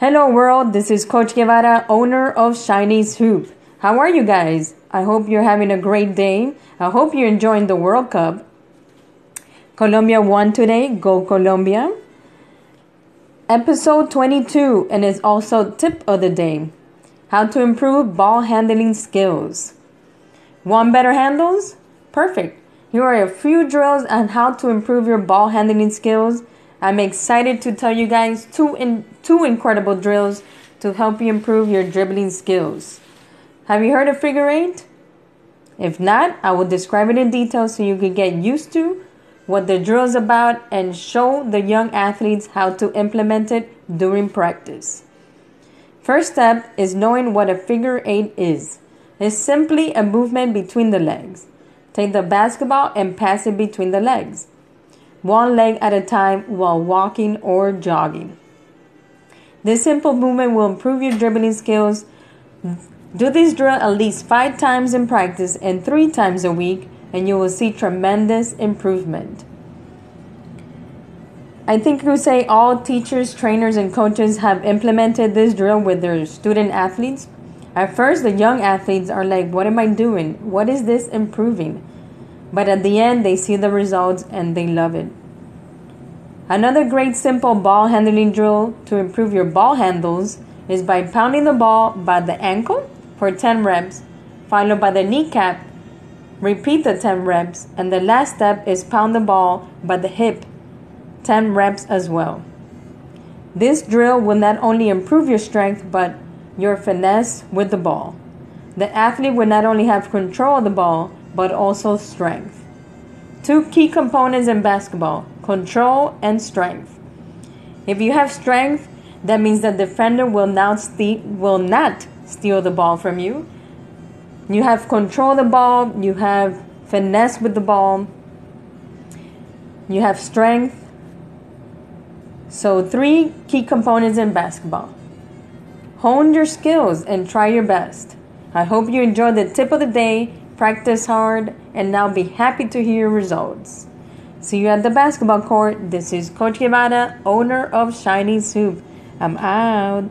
Hello, world. This is Coach Guevara, owner of Chinese Hoop. How are you guys? I hope you're having a great day. I hope you're enjoying the World Cup. Colombia won today. Go Colombia. Episode 22, and it's also tip of the day how to improve ball handling skills. Want better handles? Perfect. Here are a few drills on how to improve your ball handling skills. I'm excited to tell you guys two in, two incredible drills to help you improve your dribbling skills. Have you heard of figure eight? If not, I will describe it in detail so you can get used to what the drill is about and show the young athletes how to implement it during practice. First step is knowing what a figure eight is. It's simply a movement between the legs. Take the basketball and pass it between the legs, one leg at a time while walking or jogging. This simple movement will improve your dribbling skills. Do this drill at least five times in practice and three times a week, and you will see tremendous improvement. I think you say all teachers, trainers, and coaches have implemented this drill with their student athletes. At first, the young athletes are like, What am I doing? What is this improving? But at the end, they see the results and they love it. Another great simple ball handling drill to improve your ball handles is by pounding the ball by the ankle for 10 reps, followed by the kneecap. Repeat the 10 reps, and the last step is pound the ball by the hip 10 reps as well. This drill will not only improve your strength but your finesse with the ball. The athlete will not only have control of the ball but also strength. Two key components in basketball control and strength. If you have strength, that means the defender will not, ste- will not steal the ball from you. You have control the ball, you have finesse with the ball, you have strength, so, three key components in basketball. Hone your skills and try your best. I hope you enjoyed the tip of the day, practice hard, and now be happy to hear results. See you at the basketball court. This is Coach Guevara, owner of Shiny Soup. I'm out.